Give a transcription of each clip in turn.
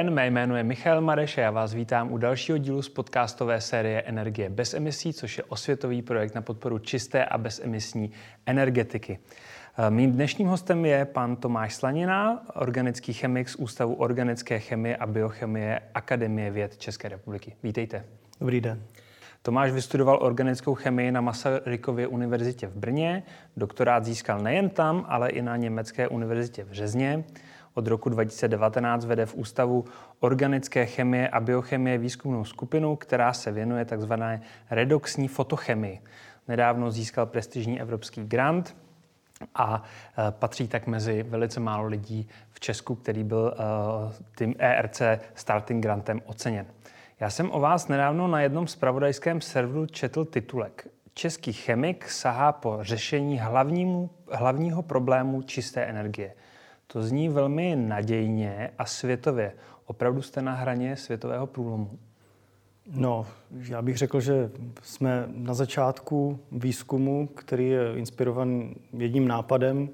Den, mé jméno je Michal Mareš a já vás vítám u dalšího dílu z podcastové série Energie bez emisí, což je osvětový projekt na podporu čisté a bezemisní energetiky. Eh, mým dnešním hostem je pan Tomáš Slanina, organický chemik z Ústavu organické chemie a biochemie Akademie věd České republiky. Vítejte. Dobrý den. Tomáš vystudoval organickou chemii na Masarykově univerzitě v Brně. Doktorát získal nejen tam, ale i na Německé univerzitě v Řezně. Od roku 2019 vede v Ústavu organické chemie a biochemie výzkumnou skupinu, která se věnuje tzv. redoxní fotochemii. Nedávno získal prestižní evropský grant a e, patří tak mezi velice málo lidí v Česku, který byl e, tím ERC Starting Grantem oceněn. Já jsem o vás nedávno na jednom spravodajském serveru četl titulek. Český chemik sahá po řešení hlavnímu, hlavního problému čisté energie. To zní velmi nadějně a světově. Opravdu jste na hraně světového průlomu? No, já bych řekl, že jsme na začátku výzkumu, který je inspirovan jedním nápadem,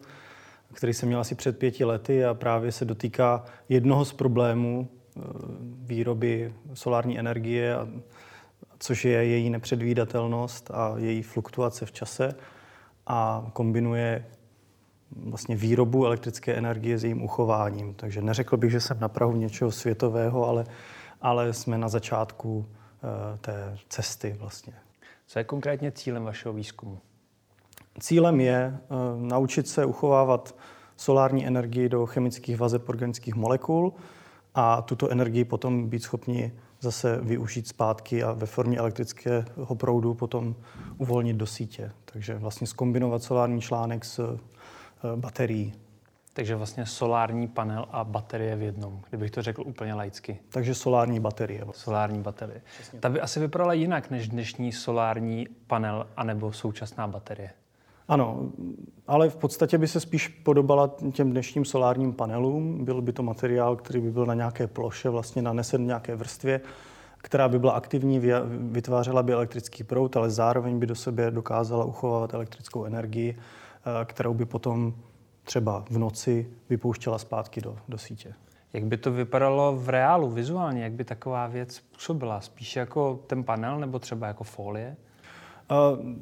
který jsem měl asi před pěti lety a právě se dotýká jednoho z problémů eh, výroby solární energie, což je její nepředvídatelnost a její fluktuace v čase a kombinuje vlastně výrobu elektrické energie s jejím uchováním. Takže neřekl bych, že jsem na Prahu něčeho světového, ale, ale jsme na začátku uh, té cesty vlastně. Co je konkrétně cílem vašeho výzkumu? Cílem je uh, naučit se uchovávat solární energii do chemických vazeb organických molekul a tuto energii potom být schopni zase využít zpátky a ve formě elektrického proudu potom uvolnit do sítě. Takže vlastně skombinovat solární článek s Eh, baterií. Takže vlastně solární panel a baterie v jednom, kdybych to řekl úplně laicky. Takže solární baterie. Solární baterie. Přesně. Ta by asi vypadala jinak než dnešní solární panel anebo současná baterie. Ano, ale v podstatě by se spíš podobala těm dnešním solárním panelům. Byl by to materiál, který by byl na nějaké ploše, vlastně nanesen v nějaké vrstvě, která by byla aktivní, vytvářela by elektrický proud, ale zároveň by do sebe dokázala uchovávat elektrickou energii Eh, kterou by potom třeba v noci vypouštěla zpátky do, do sítě. Jak by to vypadalo v reálu, vizuálně? Jak by taková věc působila? Spíš jako ten panel nebo třeba jako folie? Uh,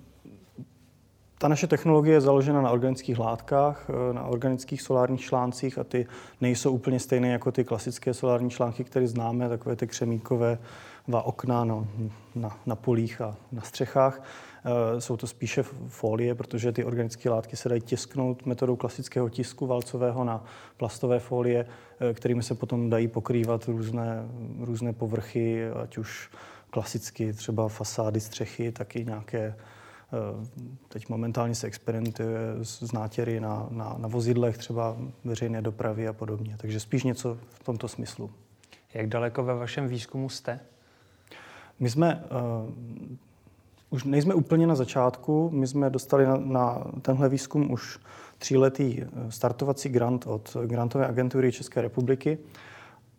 ta naše technologie je založena na organických látkách, eh, na organických solárních článcích a ty nejsou úplně stejné jako ty klasické solární články, které známe, takové ty křemíkové okna no, na, na polích a na střechách. Eh, jsou to spíše folie, protože ty organické látky se dají tisknout metodou klasického tisku valcového na plastové folie, eh, kterými se potom dají pokrývat různé, různé povrchy, ať už klasicky třeba fasády, střechy, tak i nějaké eh, Teď momentálně se experimentuje s nátěry na, na, na vozidlech, třeba veřejné dopravy a podobně. Takže spíš něco v tomto smyslu. Jak daleko ve vašem výzkumu jste? My jsme už nejsme úplně na začátku. My jsme dostali na, na tenhle výzkum už tříletý eh, startovací grant od grantové agentury České republiky.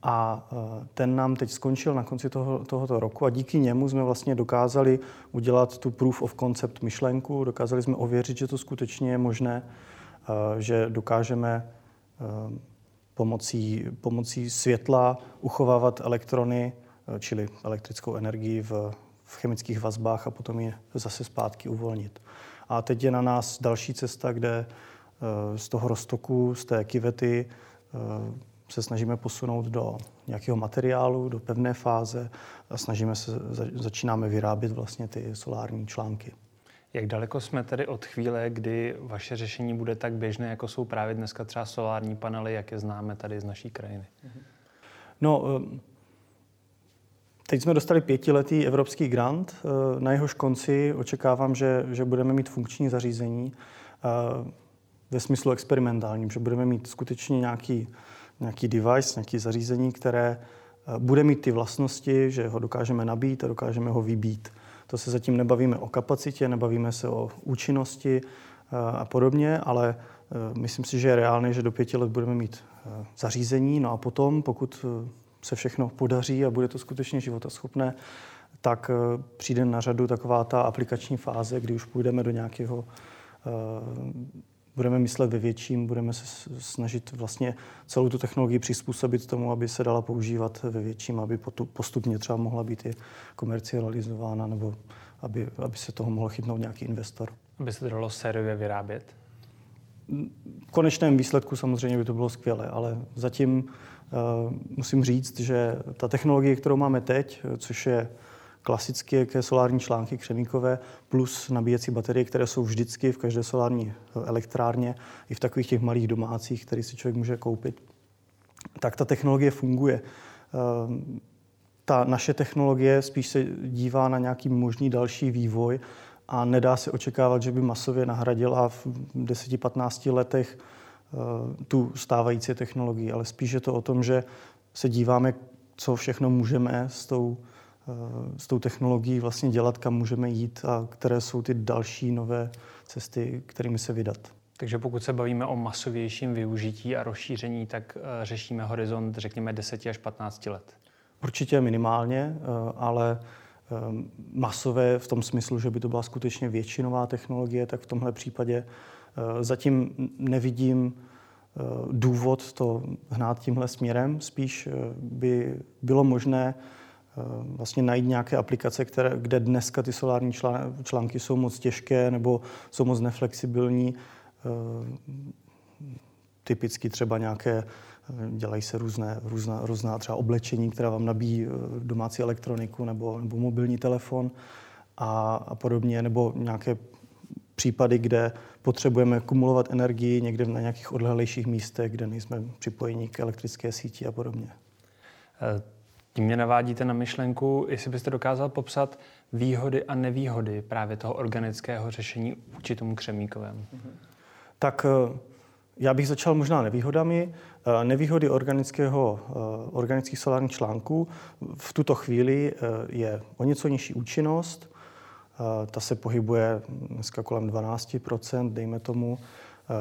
A eh, ten nám teď skončil na konci toho, tohoto roku a díky němu jsme vlastně dokázali udělat tu proof of concept myšlenku, dokázali jsme ověřit, že to skutečně je možné, že dokážeme pomocí, pomocí světla uchovávat elektrony, čili elektrickou energii v v chemických vazbách a potom je zase zpátky uvolnit. A teď je na nás další cesta, kde eh, z toho roztoku, z té kivety eh, se snažíme posunout do nějakého materiálu, do pevné fáze a snažíme se, začínáme vyrábět vlastně ty solární články. Jak daleko jsme tedy od chvíle, kdy vaše řešení bude tak běžné, jako jsou právě dneska třeba solární panely, jak je známe tady z naší krajiny? No, eh, Teď jsme dostali pětiletý evropský grant. Eh, na jehož konci očekávám, že, že budeme mít funkční zařízení eh, ve smyslu experimentálním, že budeme mít skutečně nějaký, nějaký device, nějaký zařízení, které eh, bude mít ty vlastnosti, že ho dokážeme nabít a dokážeme ho vybít. To se zatím nebavíme o kapacitě, nebavíme se o účinnosti a podobně, ale myslím si, že je reálné, že do pěti let budeme mít zařízení, no a potom, pokud se všechno podaří a bude to skutečně životaschopné, tak eh, přijde na řadu taková ta aplikační fáze, kdy už půjdeme do nějakého eh, budeme myslet ve větším, budeme se snažit vlastně celou tu technologii přizpůsobit tomu, aby se dala používat ve větším, aby postupně třeba mohla být i komercializována nebo aby, aby se toho mohl chytnout nějaký investor. Aby se to dalo sériově vyrábět? V konečném výsledku samozřejmě by to bylo skvělé, ale zatím uh, musím říct, že ta technologie, kterou máme teď, což je klasické solární články křemíkové plus nabíjecí baterie, které jsou vždycky v každé solární elektrárně, i v takových těch malých domácích, které si člověk může koupit, tak ta technologie funguje. Uh, ta naše technologie spíš se dívá na nějaký možný další vývoj a nedá se očekávat, že by masově nahradila v 10-15 letech eh, tu stávající technologii, ale spíš je to o tom, že se díváme, co všechno můžeme s tou, eh, s tou technologií vlastně dělat, kam můžeme jít a které jsou ty další nové cesty, kterými se vydat. Takže pokud se bavíme o masovějším využití a rozšíření, tak eh, řešíme horizont, řekněme, 10 až 15 let. Určitě minimálně, ale masové v tom smyslu, že by to byla skutečně většinová technologie, tak v tomhle případě eh, zatím nevidím eh, důvod to hnát tímhle směrem. Spíš eh, by bylo možné vlastně najít nějaké aplikace, které, kde dneska ty solární články jsou moc těžké nebo jsou moc neflexibilní. Typicky třeba nějaké Dělají se různé, různá, různá třeba oblečení, která vám nabíjí eh, domácí elektroniku nebo, nebo mobilní telefon a, a podobně, nebo nějaké případy, kde potřebujeme kumulovat energii někde na nějakých odlehlejších místech, kde nejsme připojeni k elektrické síti a podobně. Eh, tím mě navádíte na myšlenku, jestli byste dokázal popsat výhody a nevýhody právě toho organického řešení vůči tomu křemíkovému. Tak eh, já bych začal možná nevýhodami. Eh, nevýhody organického, eh, organických solárních článků v tuto chvíli eh, je o něco nižší účinnost. Ta se pohybuje dneska kolem 12% dejme tomu,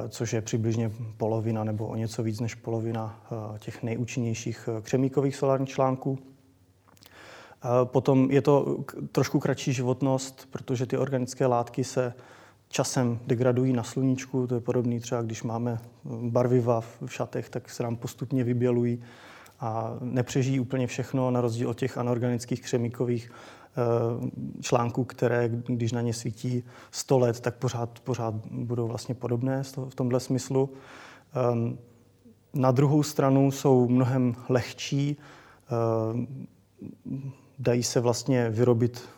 což je přibližně polovina nebo o něco víc než polovina těch nejúčinnějších křemíkových solárních článků. Potom je to trošku kratší životnost, protože ty organické látky se časem degradují na sluníčku. To je podobné třeba, když máme barviva v šatech, tak se nám postupně vybělují a nepřežijí úplně všechno, na rozdíl od těch anorganických křemíkových eh, článků, které, když na ně svítí 100 let, tak pořád, pořád budou vlastně podobné v tomhle smyslu. Ehm, na druhou stranu jsou mnohem lehčí, ehm, dají se vlastně vyrobit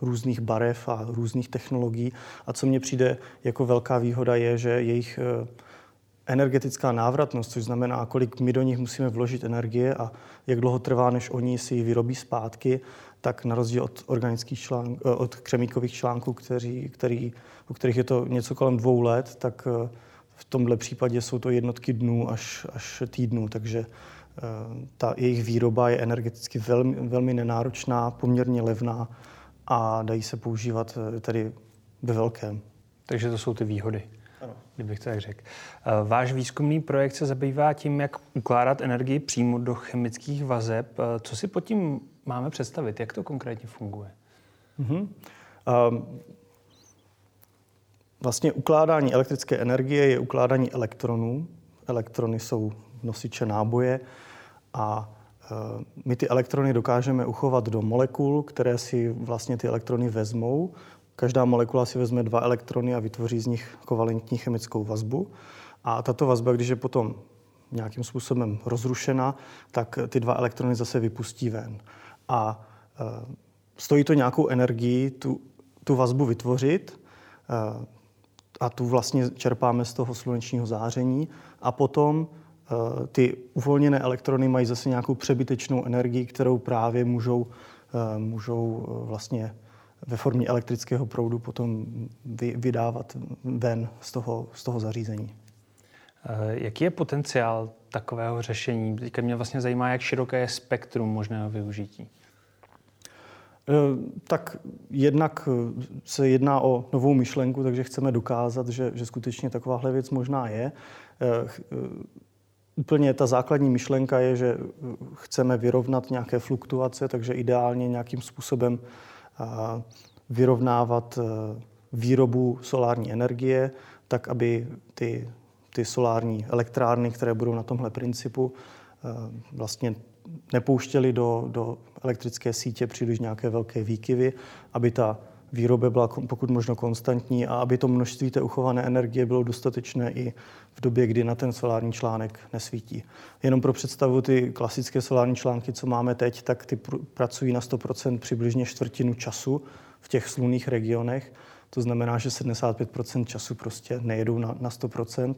různých barev a různých technologií. A co mně přijde jako velká výhoda je, že jejich eh, energetická návratnost, což znamená, kolik my do nich musíme vložit energie a jak dlouho trvá, než oni si ji vyrobí zpátky, tak na rozdíl od organických článk, eh, od křemíkových článků, kteří, který, u kterých je to něco kolem dvou let, tak v tomhle případě jsou to jednotky dnů až, až týdnů, takže ta jejich výroba je energeticky velmi, velmi nenáročná, poměrně levná a dají se používat eh, tedy ve velkém. Takže to jsou ty výhody. Ano. Kdybych tak řekl. Eh, váš výzkumný projekt se zabývá tím, jak ukládat energii přímo do chemických vazeb. Eh, co si pod tím máme představit? Jak to konkrétně funguje? Mm-hmm. Um, vlastně ukládání elektrické energie je ukládání elektronů. Elektrony jsou nosiče náboje a my ty elektrony dokážeme uchovat do molekul, které si vlastně ty elektrony vezmou. Každá molekula si vezme dva elektrony a vytvoří z nich kovalentní chemickou vazbu. A tato vazba, když je potom nějakým způsobem rozrušena, tak ty dva elektrony zase vypustí ven. A e, stojí to nějakou energii tu, tu vazbu vytvořit e, a tu vlastně čerpáme z toho slunečního záření a potom ty uvolněné elektrony mají zase nějakou přebytečnou energii, kterou právě můžou, eh, můžou eh, vlastně ve formě elektrického proudu potom vydávat ven z toho, z toho zařízení. Jaký je potenciál takového řešení? Teďka mě vlastně zajímá, jak široké je spektrum možného využití. Tak jednak se jedná o novou myšlenku, takže chceme dokázat, že, že skutečně takováhle věc možná je úplně ta základní myšlenka je, že chceme vyrovnat nějaké fluktuace, takže ideálně nějakým způsobem vyrovnávat e, výrobu solární energie. tak aby ty, ty solární elektrárny, které budou na tomhle principu, vlastně nepouštěli do, do elektrické sítě příliš nějaké velké výkyvy, aby ta výroba byla pokud možno konstantní a aby to množství té uchované energie bylo dostatečné i v době, kdy na ten solární článek nesvítí. Jenom pro představu, ty klasické solární články, co máme teď, tak ty pr- pracují na 100% přibližně čtvrtinu času v těch slunných regionech. To znamená, že 75% času prostě nejedou na, na 100%.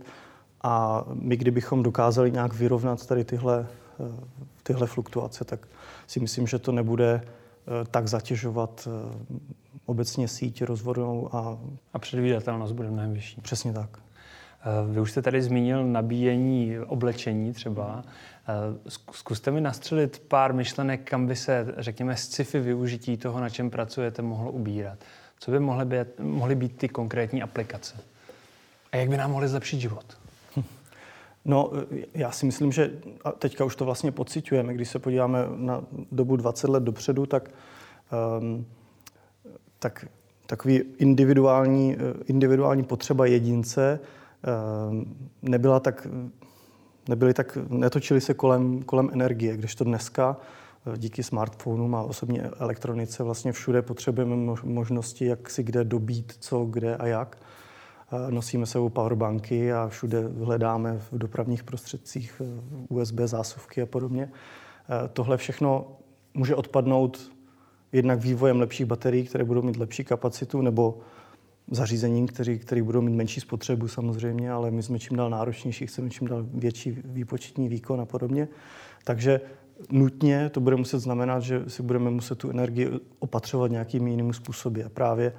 A my, kdybychom dokázali nějak vyrovnat tady tyhle, eh, tyhle fluktuace, tak si myslím, že to nebude tak zatěžovat eh, obecně síť rozvodnou. A, a předvídatelnost bude mnohem vyšší. Přesně tak. Eh, vy už jste tady zmínil nabíjení oblečení třeba. Eh, zkuste mi nastřelit pár myšlenek, kam by se, řekněme, sci-fi využití toho, na čem pracujete, mohlo ubírat. Co by mohly být, mohly být ty konkrétní aplikace? A jak by nám mohly zlepšit život? No, já si myslím, že teďka už to vlastně pocitujeme, když se podíváme na dobu 20 let dopředu, tak um, tak takový individuální, individuální potřeba jedince eh, nebyla tak, nebyly tak, netočily se kolem, kolem energie, když to dneska eh, díky smartphonům a osobní elektronice vlastně všude potřebujeme možnosti, jak si kde dobít, co, kde a jak. Nosíme sebou powerbanky a všude hledáme v dopravních prostředcích USB zásuvky a podobně. Tohle všechno může odpadnout jednak vývojem lepších baterií, které budou mít lepší kapacitu, nebo zařízením, který, který budou mít menší spotřebu samozřejmě, ale my jsme čím dál náročnější, chceme čím dál větší výpočetní výkon a podobně. Takže nutně to bude muset znamenat, že si budeme muset tu energii opatřovat nějakými jinými způsoby. A právě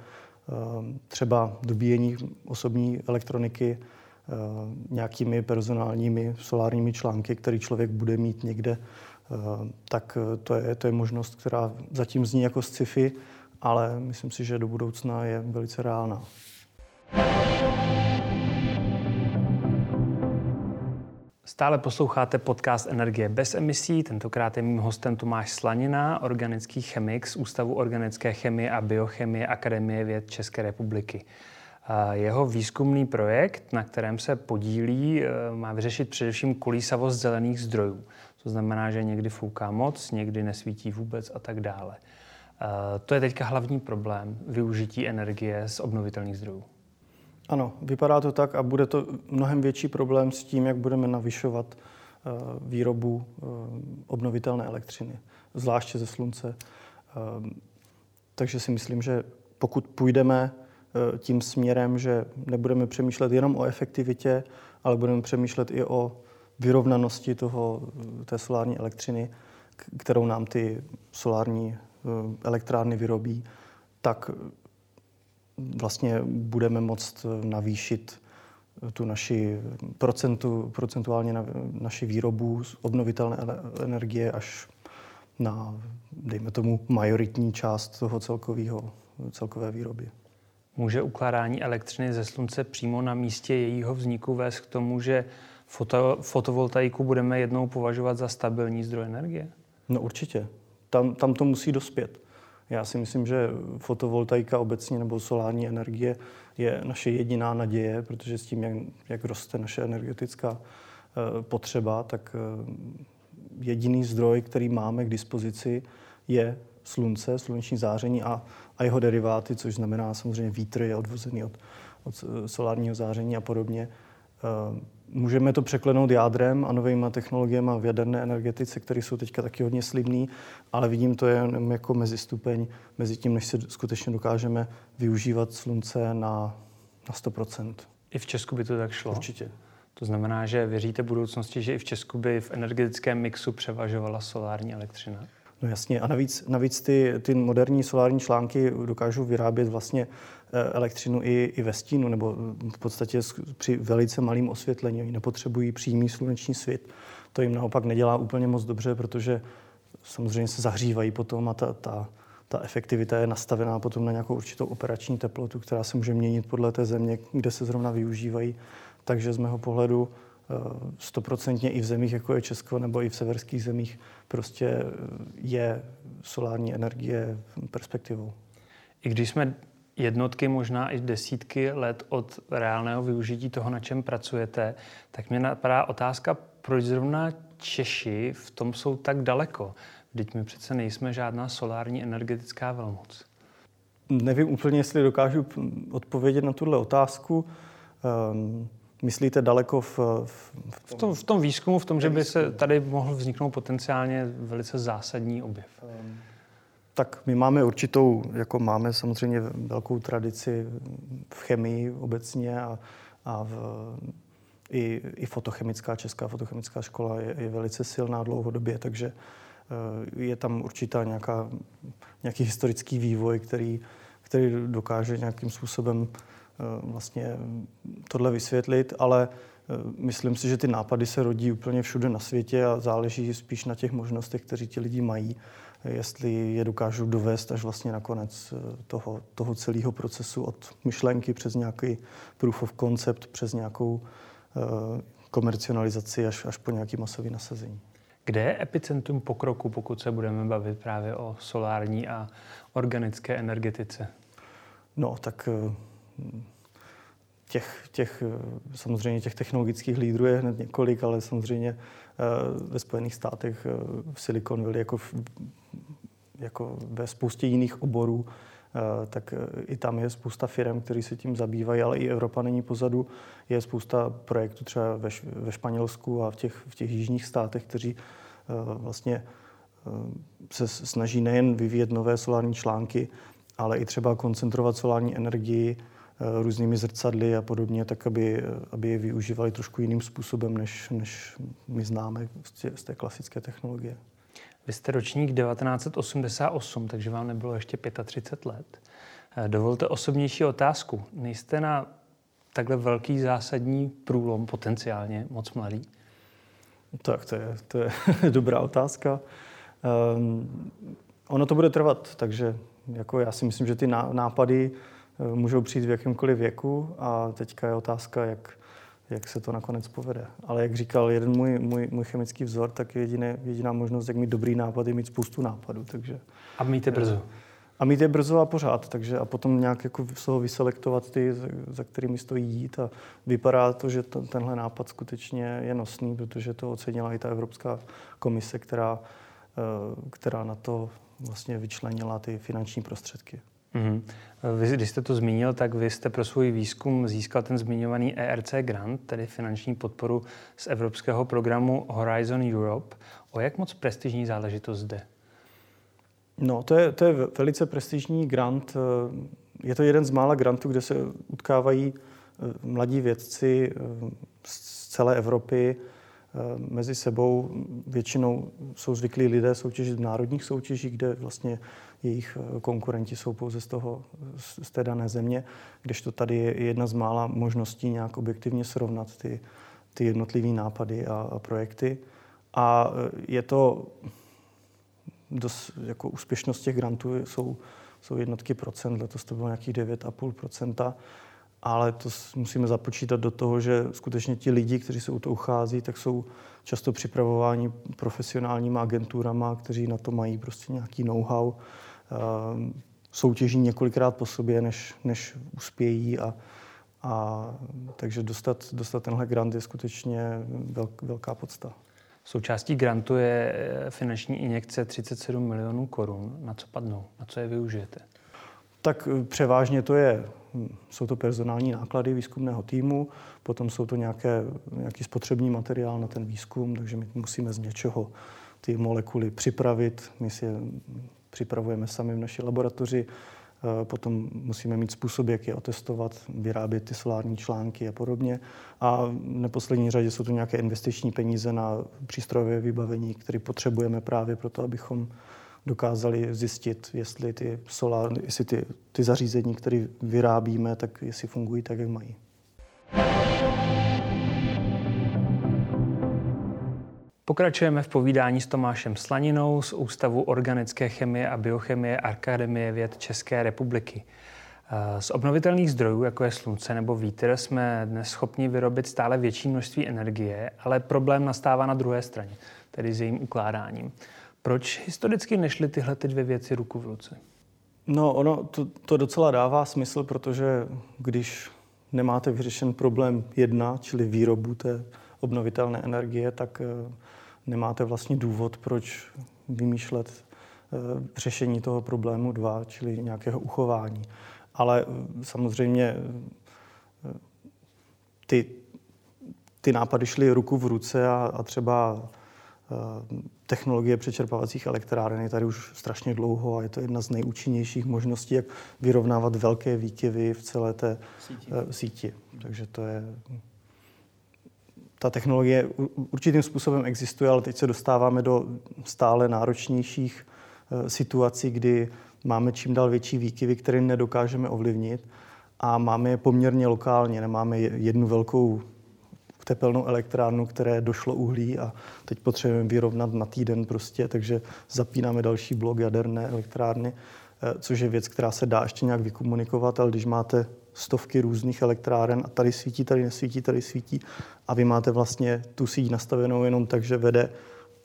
třeba dobíjení osobní elektroniky ehm, nějakými personálními solárními články, který člověk bude mít někde Eh, tak eh, to je, to je možnost, která zatím zní jako sci-fi, ale myslím si, že do budoucna je velice reálná. Stále posloucháte podcast Energie bez emisí. Tentokrát je mým hostem Tomáš Slanina, organický chemik z Ústavu organické chemie a biochemie Akademie věd České republiky. Jeho výzkumný projekt, na kterém se podílí, eh, má vyřešit především kolísavost zelených zdrojů. To znamená, že někdy fouká moc, někdy nesvítí vůbec a tak dále. Eh, to je teďka hlavní problém využití energie z obnovitelných zdrojů. Ano, vypadá to tak a bude to mnohem větší problém s tím, jak budeme navyšovat eh, výrobu eh, obnovitelné elektřiny, zvláště ze slunce. Takže si myslím, že pokud půjdeme tím směrem, že nebudeme přemýšlet jenom o efektivitě, ale budeme přemýšlet i o vyrovnanosti toho, té solární elektřiny, kterou nám ty solární eh, elektrárny vyrobí, tak vlastně budeme moct navýšit tu naši procentu, procentuálně na, naši výrobu z obnovitelné energie až na, dejme tomu, majoritní část toho celkového, celkové výroby. Může ukládání elektřiny ze slunce přímo na místě jejího vzniku vést k tomu, že foto, fotovoltaiku budeme jednou považovat za stabilní zdroj energie? No určitě. Tam, tam to musí dospět. Já si myslím, že fotovoltaika obecně nebo solární energie je naše jediná naděje, protože s tím, jak, jak roste naše energetická uh, potřeba, tak uh, jediný zdroj, který máme k dispozici, je slunce, sluneční záření a, a jeho deriváty, což znamená samozřejmě vítr je odvozený od, od eh, solárního záření a podobně. Můžeme to překlenout jádrem a novými technologiemi v jaderné energetice, které jsou teďka taky hodně slibný, ale vidím to jen jako mezistupeň mezi tím, než se skutečně dokážeme využívat slunce na, na 100%. I v Česku by to tak šlo? Určitě. To znamená, že věříte budoucnosti, že i v Česku by v energetickém mixu převažovala solární elektřina? No jasně, a navíc, navíc ty, ty moderní solární články dokážou vyrábět vlastně Eh, elektřinu i, i ve stínu, nebo v podstatě při velice malém osvětlení. Oni nepotřebují přímý sluneční svět. To jim naopak nedělá úplně moc dobře, protože samozřejmě se zahřívají potom a ta, ta, ta efektivita je nastavená potom na nějakou určitou operační teplotu, která se může měnit podle té země, kde se zrovna využívají. Takže z mého pohledu stoprocentně i v zemích, jako je Česko, nebo i v severských zemích, prostě eh, je solární energie perspektivou. I když jsme jednotky, možná i desítky let od reálného využití toho, na čem pracujete, tak mě napadá otázka, proč zrovna Češi v tom jsou tak daleko. Vždyť my přece nejsme žádná solární energetická velmoc. Nevím úplně, jestli dokážu odpovědět na tuhle otázku. Um, myslíte daleko v, v, v, tom, v tom výzkumu, v tom, že by se tady mohl vzniknout potenciálně velice zásadní objev? Um, tak my máme určitou, jako máme samozřejmě velkou tradici v chemii obecně a, a v, i, i fotochemická, česká fotochemická škola je, je velice silná dlouhodobě, takže eh, je tam určitá nějaká, nějaký historický vývoj, který, který dokáže nějakým způsobem vlastně tohle vysvětlit, ale eh, myslím si, že ty nápady se rodí úplně všude na světě a záleží spíš na těch možnostech, které ti lidi mají jestli je dokážu dovést až vlastně nakonec eh, toho, toho celého procesu od myšlenky přes nějaký proof of concept, přes nějakou komercionalizaci až, až po nějaký masový nasazení. Kde je epicentrum pokroku, pokud se budeme bavit právě o solární a organické energetice? No, tak těch, těch, samozřejmě těch technologických lídrů je hned několik, ale samozřejmě ve Spojených státech v Silicon Valley jako v, jako ve spoustě jiných oborů, eh, tak eh, i tam je spousta firm, které se tím zabývají, ale i Evropa není pozadu. Je spousta projektů třeba ve, ve Španělsku a v těch, v těch jižních státech, kteří eh, vlastně se snaží nejen vyvíjet nové solární články, ale i třeba koncentrovat solární energii různými zrcadly a podobně, tak aby, aby je využívali trošku jiným způsobem, než, než my známe z té, klasické technologie. Vy jste ročník 1988, takže vám nebylo ještě 35 let. Eh, dovolte osobnější otázku. Nejste na takhle velký zásadní průlom potenciálně moc mladý? Tak to je, to je dobrá otázka. Um, ono to bude trvat, takže jako já si myslím, že ty nápady eh, můžou přijít v jakémkoliv věku a teďka je otázka, jak, jak se to nakonec povede. Ale jak říkal jeden můj, můj, můj chemický vzor, tak jediné, jediná možnost, jak mít dobrý nápad, je mít spoustu nápadů. Takže, a mít je brzo. A mít je brzo a pořád, takže a potom nějak jako z toho vyselektovat ty, za kterými stojí jít a vypadá to, že to, tenhle nápad skutečně je nosný, protože to ocenila i ta Evropská komise, která, eh, která na to vlastně vyčlenila ty finanční prostředky. Mm-hmm. Vy, když jste to zmínil, tak vy jste pro svůj výzkum získal ten zmiňovaný ERC grant, tedy finanční podporu z evropského programu Horizon Europe. O jak moc prestižní záležitost jde? No, to je, to je velice prestižní grant. Je to jeden z mála grantů, kde se utkávají eh, mladí vědci eh, z celé Evropy eh, mezi sebou. Většinou jsou zvyklí lidé soutěžit v národních soutěžích, kde vlastně jejich eh, konkurenti jsou pouze z, toho, z té dané země, kdežto tady je jedna z mála možností nějak objektivně srovnat ty, ty jednotlivé nápady a, a projekty. A eh, je to dost, jako úspěšnost těch grantů jsou, jsou jednotky procent, letos to bylo nějakých 9,5 procenta, ale to musíme započítat do toho, že skutečně ti lidi, kteří se u to uchází, tak jsou často připravováni profesionálníma agenturama, kteří na to mají prostě nějaký know-how Ehm, soutěží několikrát po sobě, než, než uspějí a, a takže dostat, dostat tenhle grant je skutečně velk, velká podsta. Součástí grantu je eh, finanční injekce 37 milionů korun. Na co padnou? Na co je využijete? Tak eh, převážně to je, jsou to personální náklady výzkumného týmu, potom jsou to nějaké, nějaký spotřební materiál na ten výzkum, takže my musíme z něčeho ty molekuly připravit, my si je připravujeme sami v naší laboratoři. Eh, potom musíme mít způsob, jak je otestovat, vyrábět ty solární články a podobně. A v neposlední řadě jsou to nějaké investiční peníze na přístrojové vybavení, které potřebujeme právě proto, abychom dokázali zjistit, jestli ty, solár, jestli ty, ty zařízení, které vyrábíme, tak jestli fungují tak, jak mají. Pokračujeme v povídání s Tomášem Slaninou z Ústavu organické chemie a biochemie Akademie věd České republiky. Z obnovitelných zdrojů, jako je slunce nebo vítr, jsme dnes schopni vyrobit stále větší množství energie, ale problém nastává na druhé straně, tedy s jejím ukládáním. Proč historicky nešly tyhle ty dvě věci ruku v ruce? No, ono to, to docela dává smysl, protože když nemáte vyřešen problém jedna, čili výrobu té obnovitelné energie, tak eh, nemáte vlastně důvod, proč vymýšlet eh, řešení toho problému dva, čili nějakého uchování. Ale eh, samozřejmě ty, ty nápady šly ruku v ruce a, a třeba technologie přečerpávacích elektráren je tady už strašně dlouho a je to jedna z nejúčinnějších možností, jak vyrovnávat velké výkyvy v celé té síti. síti. Takže to je ta technologie určitým způsobem existuje, ale teď se dostáváme do stále náročnějších eh, situací, kdy máme čím dál větší výkyvy, které nedokážeme ovlivnit a máme je poměrně lokálně. Nemáme jednu velkou tepelnou elektrárnu, které došlo uhlí a teď potřebujeme vyrovnat na týden prostě, takže zapínáme další blok jaderné elektrárny, eh, což je věc, která se dá ještě nějak vykomunikovat, ale když máte stovky různých elektráren a tady svítí, tady nesvítí, tady svítí a vy máte vlastně tu síť nastavenou jenom tak, že vede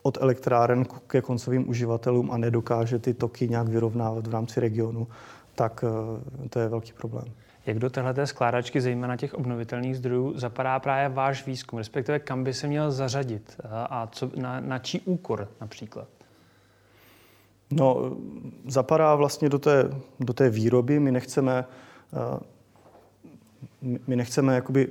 od elektráren ke koncovým uživatelům a nedokáže ty toky nějak vyrovnávat v rámci regionu, tak eh, to je velký problém. Jak do téhle skládačky, zejména těch obnovitelných zdrojů, zapadá právě váš výzkum, respektive kam by se měl zařadit a co, na, na čí úkor například? No, zapadá vlastně do té, do té výroby. My nechceme eh, my nechceme jakoby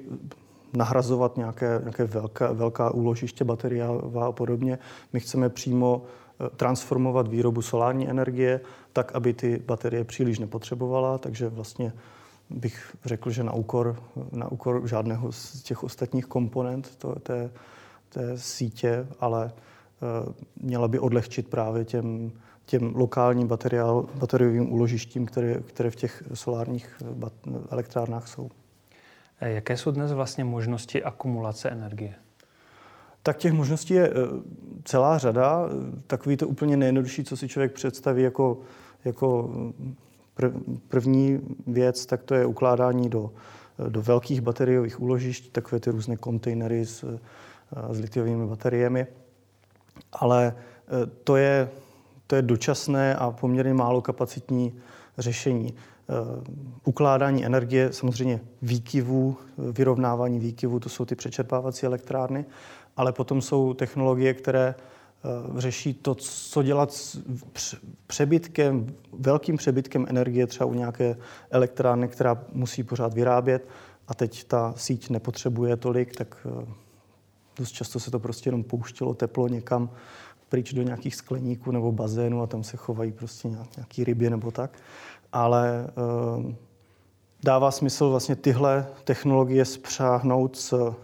nahrazovat nějaké, nějaké velká, velká úložiště bateriová a podobně. My chceme přímo eh, transformovat výrobu solární energie tak, aby ty baterie příliš nepotřebovala, takže vlastně bych řekl, že na úkor, na úkor žádného z těch ostatních komponent to, té, té sítě, ale uh, měla by odlehčit právě těm, těm lokálním bateriál, bateriovým úložištím, které, které v těch solárních bat, elektrárnách jsou. Eh, jaké jsou dnes vlastně možnosti akumulace energie? Tak těch možností je eh, celá řada. Takový to úplně nejjednodušší, co si člověk představí jako, jako první věc, tak to je ukládání do, do velkých bateriových úložišť, takové ty různé kontejnery s, s litiovými bateriemi. Ale to je, to je dočasné a poměrně málo kapacitní řešení. Eh, ukládání energie, samozřejmě výkyvů, vyrovnávání výkyvů, to jsou ty přečerpávací elektrárny, ale potom jsou technologie, které řeší to, co dělat s přebytkem, velkým přebytkem energie, třeba u nějaké elektrárny, která musí pořád vyrábět a teď ta síť nepotřebuje tolik, tak eh, dost často se to prostě jenom pouštilo teplo někam pryč do nějakých skleníků nebo bazénů a tam se chovají prostě nějaký ryby nebo tak. Ale uh, dává smysl vlastně tyhle technologie spřáhnout s, eh,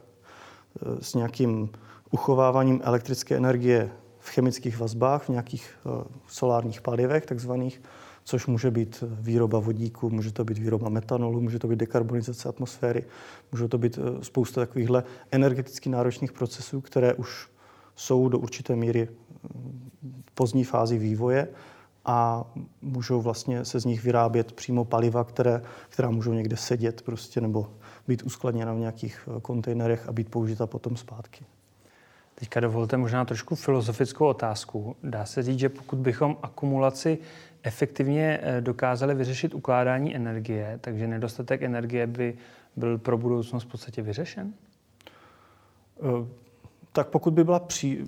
s nějakým uchováváním elektrické energie v chemických vazbách, v nějakých uh, solárních palivech takzvaných, což může být výroba vodíku, může to být výroba metanolu, může to být dekarbonizace atmosféry, může to být uh, spousta takovýchhle energeticky náročných procesů, které už jsou do určité míry v pozdní fázi vývoje a můžou vlastně se z nich vyrábět přímo paliva, které, která můžou někde sedět prostě nebo být uskladněna v nějakých eh, kontejnerech a být použita potom zpátky. Teďka dovolte možná trošku filozofickou otázku. Dá se říct, že pokud bychom akumulaci efektivně eh, dokázali vyřešit ukládání energie, takže nedostatek energie by byl pro budoucnost v podstatě vyřešen? Eh, tak pokud by byla při,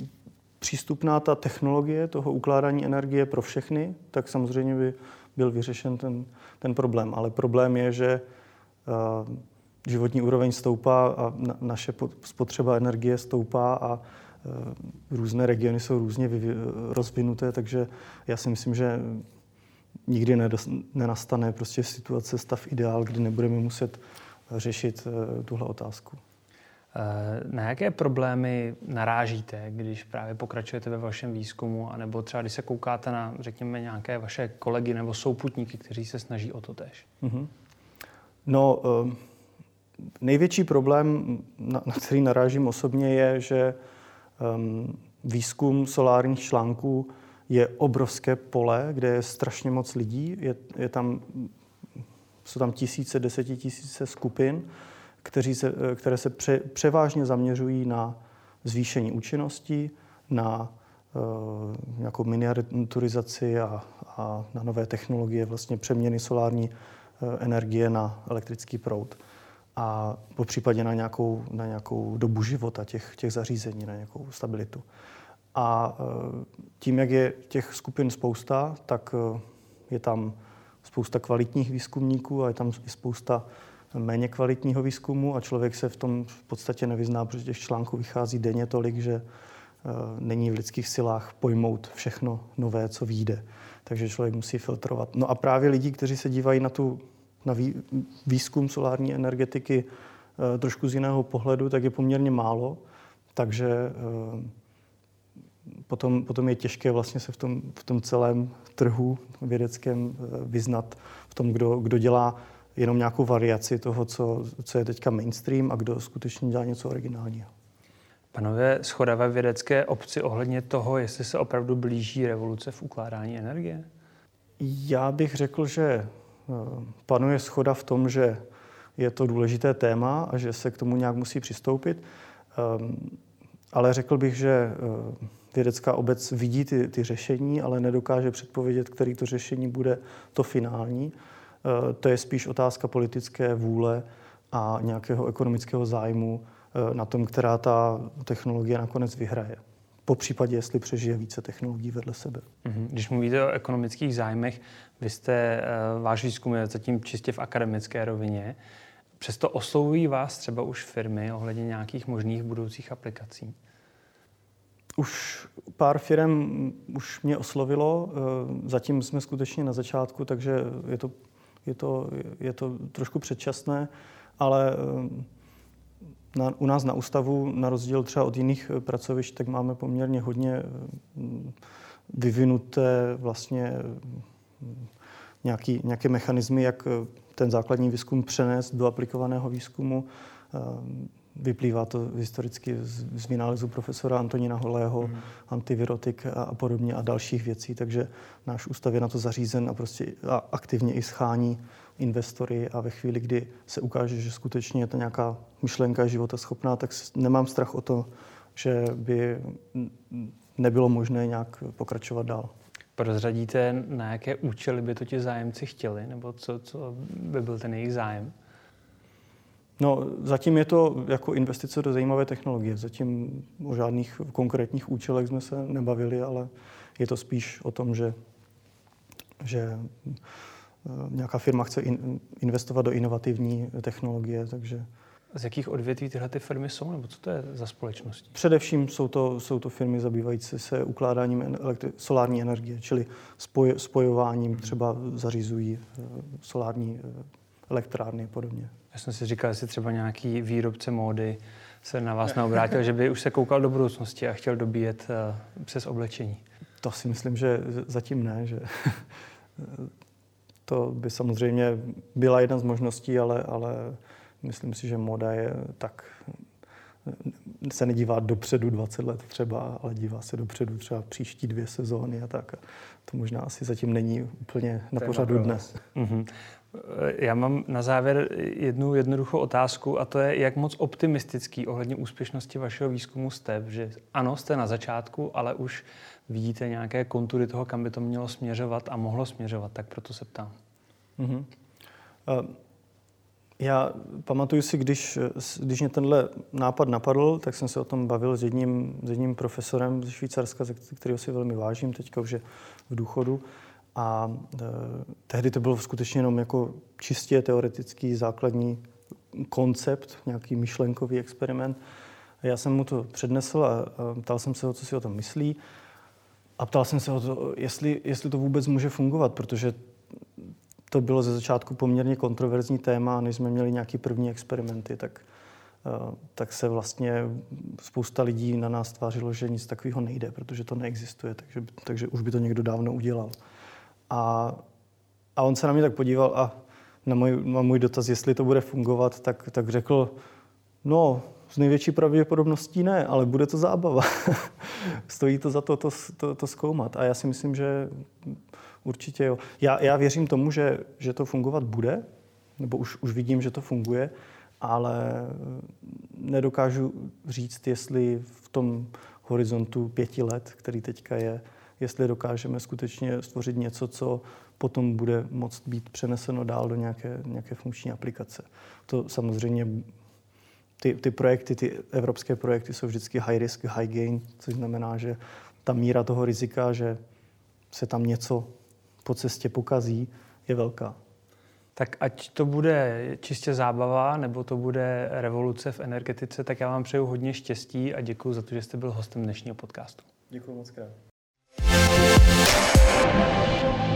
přístupná ta technologie toho ukládání energie pro všechny, tak samozřejmě by byl vyřešen ten, ten problém. Ale problém je, že uh, životní úroveň stoupá a na, naše spotřeba energie stoupá a různé regiony jsou různě rozvinuté, takže já si myslím, že nikdy nenastane prostě situace, stav ideál, kdy nebudeme muset řešit uh, tuhle otázku. Na jaké problémy narážíte, když právě pokračujete ve vašem výzkumu, anebo třeba když se koukáte na, řekněme, nějaké vaše kolegy nebo souputníky, kteří se snaží o to tež? Mm-hmm. No, největší problém, na, který narážím osobně, je, že výzkum solárních článků je obrovské pole, kde je strašně moc lidí. Je, je tam, jsou tam tisíce, desetitisíce skupin kteří se, eh, které se pře, převážně zaměřují na zvýšení účinnosti, na uh, nějakou miniaturizaci a, a na nové technologie vlastně přeměny solární energie na elektrický proud a po případě na nějakou, na nějakou dobu života těch, těch zařízení, na nějakou stabilitu. A tím, jak je těch skupin spousta, tak je tam spousta kvalitních výzkumníků a je tam i spousta méně kvalitního výzkumu a člověk se v tom v podstatě nevyzná, protože těch článků vychází denně tolik, že uh, není v lidských silách pojmout všechno nové, co vyjde. Takže člověk musí filtrovat. No a právě lidi, kteří se dívají na, tu, na výzkum solární energetiky uh, trošku z jiného pohledu, tak je poměrně málo. Takže uh, potom, potom je těžké vlastně se v tom, v tom celém trhu vědeckém vyznat v tom, kdo, kdo dělá jenom nějakou variaci toho, co, co je teďka mainstream a kdo skutečně dělá něco originálního. Panové schoda ve vědecké obci ohledně toho, jestli se opravdu blíží revoluce v ukládání energie? Já bych řekl, že eh, panuje schoda v tom, že je to důležité téma a že se k tomu nějak musí přistoupit. Ehm, ale řekl bych, že eh, vědecká obec vidí ty, ty řešení, ale nedokáže předpovědět, který to řešení bude to finální. Eh, to je spíš otázka politické vůle a nějakého ekonomického zájmu eh, na tom, která ta technologie nakonec vyhraje. Po případě, jestli přežije více technologií vedle sebe. Mhm. Když mluvíte o ekonomických zájmech, vy jste, eh, váš výzkum je zatím čistě v akademické rovině. Přesto oslovují vás třeba už firmy ohledně nějakých možných budoucích aplikací? Už pár firm už mě oslovilo, zatím jsme skutečně na začátku, takže je to je to, je to trošku předčasné, ale eh, na, u nás na ústavu, na rozdíl třeba od jiných eh, pracovišť, tak máme poměrně hodně eh, vyvinuté vlastně nějaký, nějaké mechanismy, jak ten základní výzkum přenést do aplikovaného výzkumu. Vyplývá to historicky z, z vynálezu profesora Antonína Holého, mm. antivirotik a, a podobně a dalších věcí, takže náš ústav je na to zařízen a prostě a aktivně i schání investory a ve chvíli, kdy se ukáže, že skutečně je to nějaká myšlenka života schopná, tak nemám strach o to, že by nebylo možné nějak pokračovat dál. Prozradíte, na jaké účely by to ti zájemci chtěli, nebo co, co by byl ten jejich zájem? No, zatím je to jako investice do zajímavé technologie. Zatím o žádných konkrétních účelech jsme se nebavili, ale je to spíš o tom, že, že nějaká firma chce in, investovat do inovativní technologie, takže... Z jakých odvětví tyhle ty firmy jsou, nebo co to je za společnosti? Především jsou to, jsou to firmy zabývající se ukládáním elektri- solární energie, čili spoj, spojováním, třeba zařizují eh, solární eh, elektrárny a podobně. Já jsem si říkal, jestli třeba nějaký výrobce módy se na vás neobrátil, že by už se koukal do budoucnosti a chtěl dobíjet přes oblečení. To si myslím, že zatím ne, že to by samozřejmě byla jedna z možností, ale, ale myslím si, že moda je tak se nedívá dopředu 20 let třeba, ale dívá se dopředu třeba příští dvě sezóny a tak. To možná asi zatím není úplně na pořadu dnes. Mm-hmm. Já mám na závěr jednu jednoduchou otázku a to je, jak moc optimistický ohledně úspěšnosti vašeho výzkumu jste, že ano, jste na začátku, ale už vidíte nějaké kontury toho, kam by to mělo směřovat a mohlo směřovat, tak proto se ptám. Mm-hmm. Já pamatuju si, když, když mě tenhle nápad napadl, tak jsem se o tom bavil s jedním, s jedním profesorem ze Švýcarska, kterého si velmi vážím, teďka už je v důchodu. A e, tehdy to bylo skutečně jenom jako čistě teoretický základní koncept, nějaký myšlenkový experiment. A já jsem mu to přednesl a, a ptal jsem se ho, co si o tom myslí. A ptal jsem se o to, jestli, jestli to vůbec může fungovat, protože to bylo ze začátku poměrně kontroverzní téma, než jsme měli nějaký první experimenty, tak, e, tak se vlastně spousta lidí na nás tvářilo, že nic takového nejde, protože to neexistuje, takže, takže už by to někdo dávno udělal. A, a on se na mě tak podíval a na můj, na můj dotaz, jestli to bude fungovat, tak, tak řekl, no, s největší pravděpodobností ne, ale bude to zábava. Stojí to za to, to, to to zkoumat. A já si myslím, že určitě jo. Já, já věřím tomu, že, že to fungovat bude, nebo už, už vidím, že to funguje, ale nedokážu říct, jestli v tom horizontu pěti let, který teďka je, jestli dokážeme skutečně stvořit něco, co potom bude moct být přeneseno dál do nějaké, nějaké funkční aplikace. To samozřejmě ty, ty projekty, ty evropské projekty jsou vždycky high risk, high gain, což znamená, že ta míra toho rizika, že se tam něco po cestě pokazí, je velká. Tak ať to bude čistě zábava, nebo to bude revoluce v energetice, tak já vám přeju hodně štěstí a děkuji za to, že jste byl hostem dnešního podcastu. Děkuji moc krát. Thank you.